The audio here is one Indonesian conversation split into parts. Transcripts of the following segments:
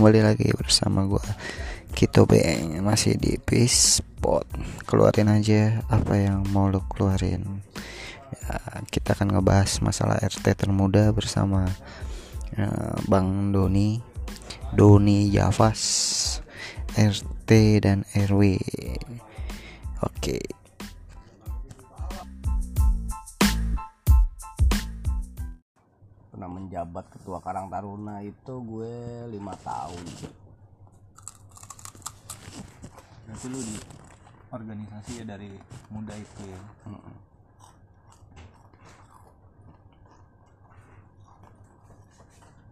kembali lagi bersama gue Kito Beng masih di Peace Spot. Keluarin aja apa yang mau lo keluarin. Ya, kita akan ngebahas masalah RT termuda bersama uh, Bang Doni Doni Javas RT dan RW oke. pernah menjabat ketua Karang Taruna itu gue lima tahun Berarti lu di organisasi ya dari muda itu ya.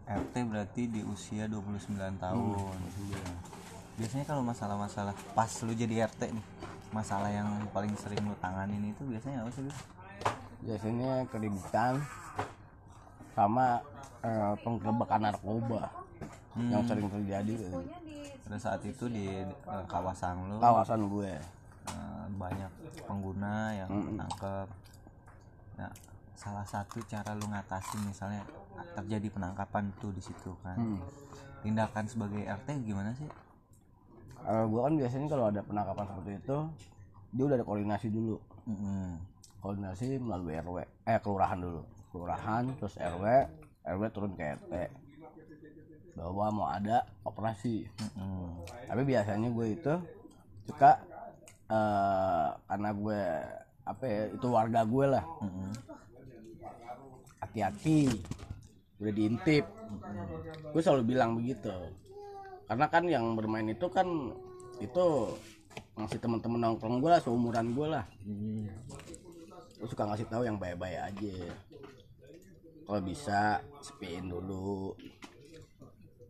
RT berarti di usia 29 tahun. Iya. Biasanya kalau masalah-masalah pas lu jadi RT nih, masalah yang paling sering lu tanganin itu biasanya apa sih, biasanya keributan sama eh, penggerebekan narkoba yang sering terjadi di Pada saat itu di eh, kawasan lu kawasan gue eh, banyak pengguna yang menangkap. Nah, salah satu cara lu ngatasin misalnya terjadi penangkapan tuh di situ kan. Tindakan sebagai RT gimana sih? Eh, gue kan biasanya kalau ada penangkapan seperti itu dia udah ada koordinasi dulu Mm-mm. koordinasi melalui RW eh kelurahan dulu kelurahan terus RW RW turun ke RT bahwa mau ada operasi. Mm-mm. tapi biasanya gue itu suka eh, karena gue apa ya itu warga gue lah. Mm-mm. hati-hati udah diintip. Gue selalu bilang begitu. Karena kan yang bermain itu kan itu masih teman-teman nongkrong gue lah seumuran gue lah. Gue suka ngasih tahu yang baik-baik aja kalau bisa sepiin dulu.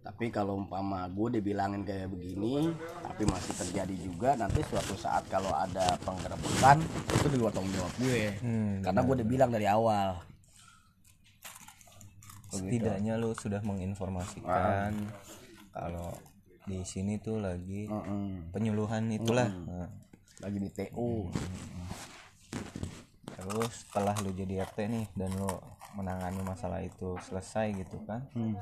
Tapi kalau umpama gue dibilangin kayak begini tapi masih terjadi juga nanti suatu saat kalau ada penggerebekan itu di luar tanggung jawab gue. Hmm, karena gue udah bilang dari awal. Setidaknya lu sudah menginformasikan kalau di sini tuh lagi penyuluhan itulah. Lagi di TU terus setelah lu jadi RT nih dan lu menangani masalah itu selesai gitu kan. Hmm.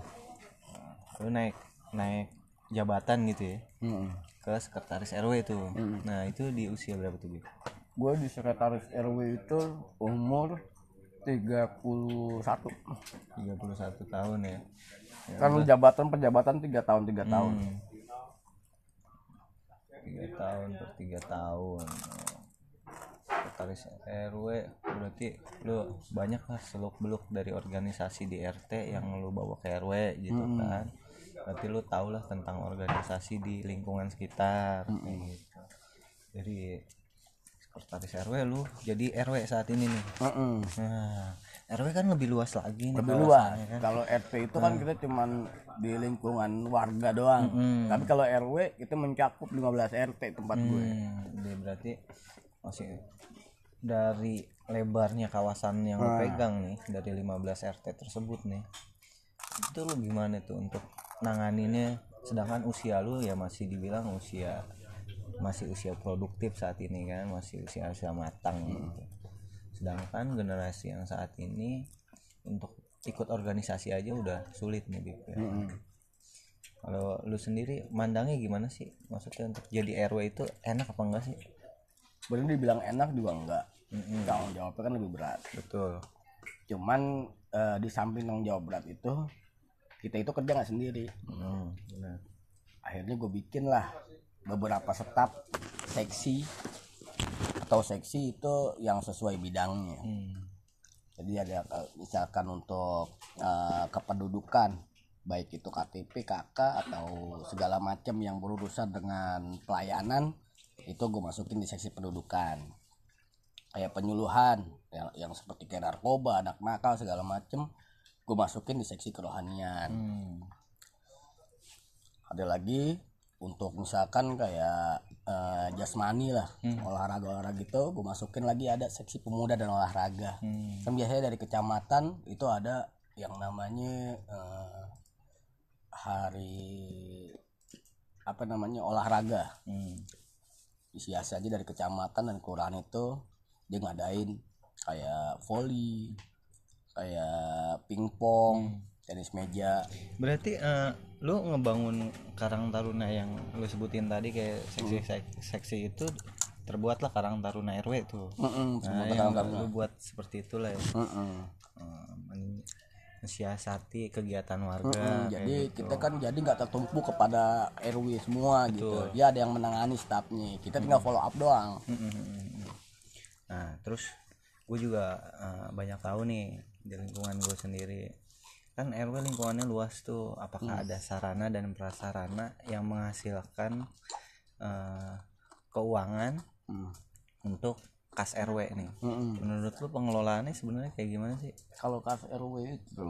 Lu naik naik jabatan gitu ya Mm-mm. ke sekretaris RW itu. Nah, itu di usia berapa tuh, gue di sekretaris RW itu umur 31 31 tahun ya. kan jabatan penjabatan tiga tahun tiga tahun Hmm. tiga tahun per tiga tahun. Sekretaris RW berarti lu banyak lah seluk beluk dari organisasi di RT yang lu bawa ke RW gitu kan. Berarti lu tau lah tentang organisasi di lingkungan sekitar kayak gitu. Jadi sekretaris RW lu jadi RW saat ini nih. Mm-mm. nah RW kan lebih luas lagi nih lebih luas. kan. kalau RT itu kan kita cuman di lingkungan warga doang. Tapi kalau RW itu mencakup 15 RT tempat gue. Hmm, dia berarti masih dari lebarnya kawasan yang lu pegang nih dari 15 RT tersebut nih itu lu gimana tuh untuk nanganinnya? Sedangkan usia lu ya masih dibilang usia masih usia produktif saat ini kan masih usia usia matang gitu. Sedangkan generasi yang saat ini untuk ikut organisasi aja udah sulit nih Bib, ya. kalau lu sendiri mandangnya gimana sih? Maksudnya untuk jadi RW itu enak apa enggak sih? Bener dibilang enak juga enggak tanggung jawabnya kan lebih berat. Betul. Cuman eh, di samping tanggung jawab berat itu kita itu kerja nggak sendiri. Hmm, benar. Akhirnya gue bikin lah beberapa setap seksi atau seksi itu yang sesuai bidangnya. Hmm. jadi ada eh, misalkan untuk eh, kependudukan baik itu KTP KK atau segala macam yang berurusan dengan pelayanan itu gue masukin di seksi pendudukan kayak penyuluhan yang, yang seperti kayak narkoba anak nakal segala macam gue masukin di seksi kerohanian Hmm. ada lagi untuk misalkan kayak eh, jasmani lah olahraga olahraga gitu gue masukin lagi ada seksi pemuda dan olahraga Hmm. kan biasanya dari kecamatan itu ada yang namanya eh, hari apa namanya olahraga Hmm. biasa aja dari kecamatan dan kelurahan itu dia ngadain kayak volley kayak pingpong tenis meja. Berarti eh, lu ngebangun Karang Taruna yang lu sebutin tadi kayak seksi sek- seksi itu terbuatlah Karang Taruna RW tuh. Mm-mm, nah semua yang Karang lu buat seperti itulah ya. Eh, men- mensiasati kegiatan warga Mm, kayak jadi gitu. kita kan jadi nggak tertumpu kepada RW semua gitu. Dia ada yang menangani stafnya kita tinggal follow up doang. Mm, mm, mm, mm. Nah, terus gue juga eh, banyak tahu nih di lingkungan gue sendiri. Kan RW lingkungannya luas tuh. Apakah ada sarana dan prasarana yang menghasilkan eh, keuangan Mm. untuk kas RW nih? Mm-mm. Menurut lu pengelolaannya sebenarnya kayak gimana sih? kalau kas RW itu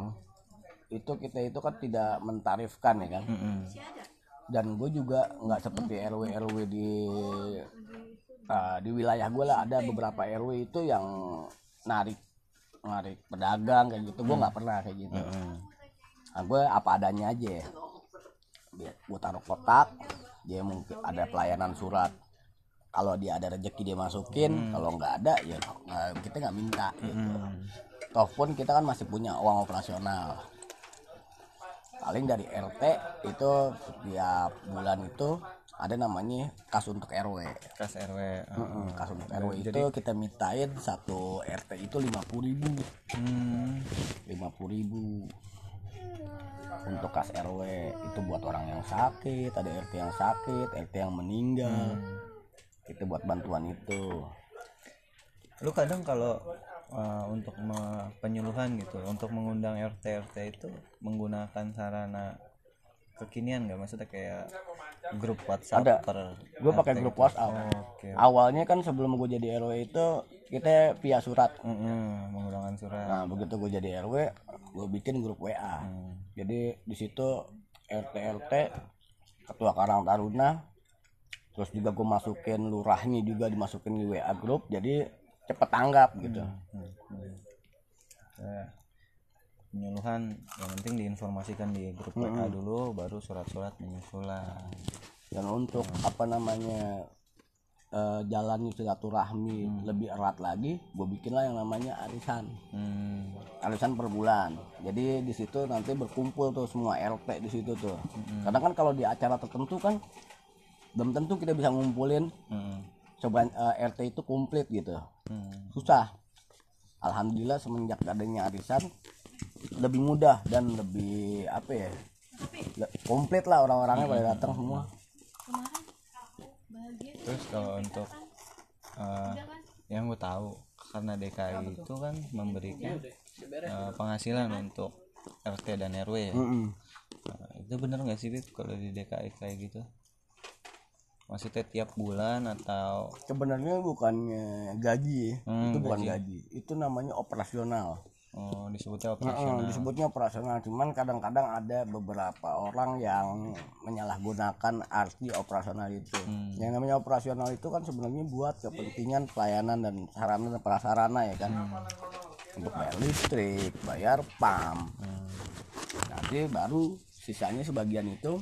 itu kita itu kan tidak mentarifkan ya kan Mm-mm. dan gue juga nggak seperti RW RW di ah, di wilayah gue lah ada beberapa RW itu yang narik narik pedagang kayak gitu. Gue nggak pernah kayak gitu. Nah, gue apa adanya aja. Gue taruh kotak dia mungkin ada pelayanan surat. Kalau dia ada rezeki dia masukin kalau nggak ada ya kita nggak minta gitu. Mm. toh pun kita kan masih punya uang operasional. Paling dari RT itu setiap bulan itu ada namanya kas untuk RW Kas RW. eh. Mm, kas untuk RW itu kita mintain satu RT itu lima ribu Hmm. lima ribu untuk kas RW itu buat orang yang sakit ada RT yang sakit RT yang meninggal itu buat bantuan itu Lu kadang kalau eh, untuk penyuluhan gitu, untuk mengundang RT RT itu menggunakan sarana kekinian nggak? Maksudnya kayak grup WhatsApp Ada. per gue pakai grup gitu. WhatsApp Oke. awalnya kan sebelum gue jadi RW itu kita via surat Mm-mm, menggunakan surat. Nah begitu gue jadi RW, gue bikin grup WA. Hmm. Jadi di situ RT RT, ketua Karang Taruna, terus juga gue masukin lurahnya juga dimasukin di WA grup. Jadi cepet tanggap gitu. Hmm, hmm. Ya. Penyuluhan yang penting diinformasikan di grup WA dulu, baru surat-surat menyusulan. Dan untuk apa namanya eh, jalannya silaturahmi lebih erat lagi, gue bikinlah yang namanya arisan. Hmm. arisan per bulan. Jadi di situ nanti berkumpul tuh semua RT di situ tuh. Kadang kan kalau di acara tertentu kan belum tentu kita bisa ngumpulin Hmm. coba eh, RT itu komplit gitu. Hmm. Susah. Alhamdulillah semenjak adanya arisan lebih mudah dan lebih apa ya? le- komplit lah orang-orangnya pada datang semua. Terus kalau untuk eh, yang gue tahu karena DKI itu kan memberikan eh, penghasilan untuk RT dan RW ya. Mm-mm. Nah, itu bener nggak sih Bib kalau di DKI kayak gitu? Maksudnya tiap bulan atau Sebenarnya bukannya gaji, ya. Hmm, itu bukan gaji. Itu namanya operasional. Oh, disebutnya operasional? disebutnya operasional. Cuman kadang-kadang ada beberapa orang yang menyalahgunakan arti operasional itu. Yang namanya operasional itu kan sebenarnya buat kepentingan pelayanan dan sarana dan prasarana ya kan? Untuk bayar listrik bayar pam. Nanti baru sisanya sebagian itu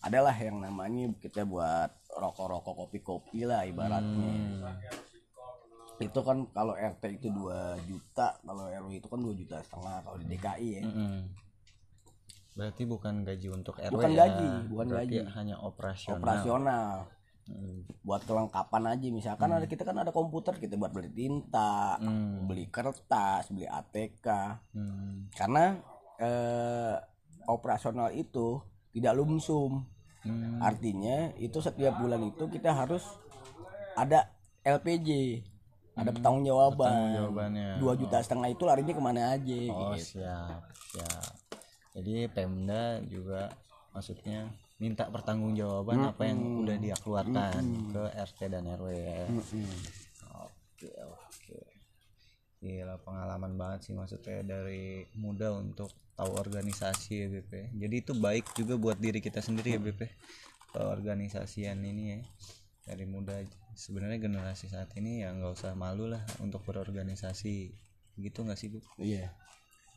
adalah yang namanya kita buat rokok-rokok kopi-kopi lah ibaratnya itu kan kalau RT itu 2 juta kalau RW itu kan 2 juta setengah kalau di DKI ya Mm-mm. Berarti bukan gaji untuk RW Bukan ya? gaji, bukan Berarti gaji. hanya operasional. operasional Hmm. buat kelengkapan aja misalkan ada kita kan ada komputer kita buat beli tinta Hmm. beli kertas beli ATK Hmm. karena eh, operasional itu tidak lumsum Hmm. artinya itu setiap bulan itu kita harus ada LPJ ada pertanggungjawaban Pertanggungjawabannya. dua juta setengah itu larinya ke mana aja Oh gitu. siap siap. Jadi Pemda juga maksudnya minta pertanggungjawaban apa yang udah dia keluarkan ke RT dan RW ya. Mm-mm. Oke oke. Gila pengalaman banget sih maksudnya dari muda untuk tahu organisasi ya BP. Jadi itu baik juga buat diri kita sendiri ya BP. Organisasian ini ya dari muda. Sebenarnya generasi saat ini ya nggak usah malu lah untuk berorganisasi. Gitu nggak sih BP? iya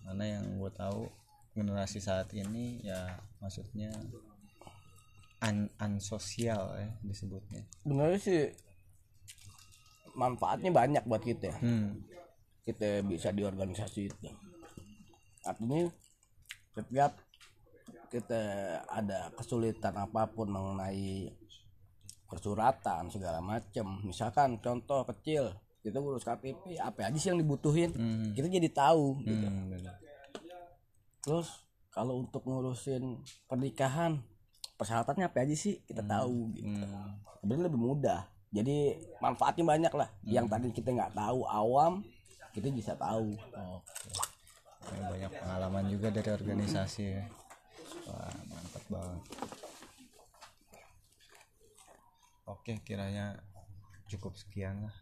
Karena yang gue tahu generasi saat ini ya maksudnya an ansosial ya disebutnya. sebenarnya sih manfaatnya banyak buat kita Hmm. kita bisa di organisasi itu artinya setiap kita ada kesulitan apa pun mengenai persuratan segala macam misalkan contoh kecil kita urus KTP apa aja sih yang dibutuhin Hmm. kita jadi tahu gitu Hmm, bener. terus kalau untuk ngurusin pernikahan persyaratannya apa aja sih kita tahu gitu Hmm. sebenarnya lebih mudah jadi manfaatnya banyak lah yang tadi kita nggak tahu awam kita bisa tahu Oke. Ya, banyak pengalaman juga dari organisasi ya. Wah, mantap banget. Oke, kiranya cukup sekian lah.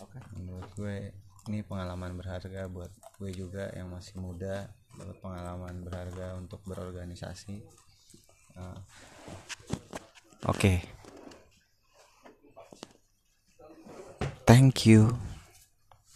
oke Menurut gue ini pengalaman berharga buat gue juga yang masih muda, dapat pengalaman berharga untuk berorganisasi. Nah, Oke. Thank you.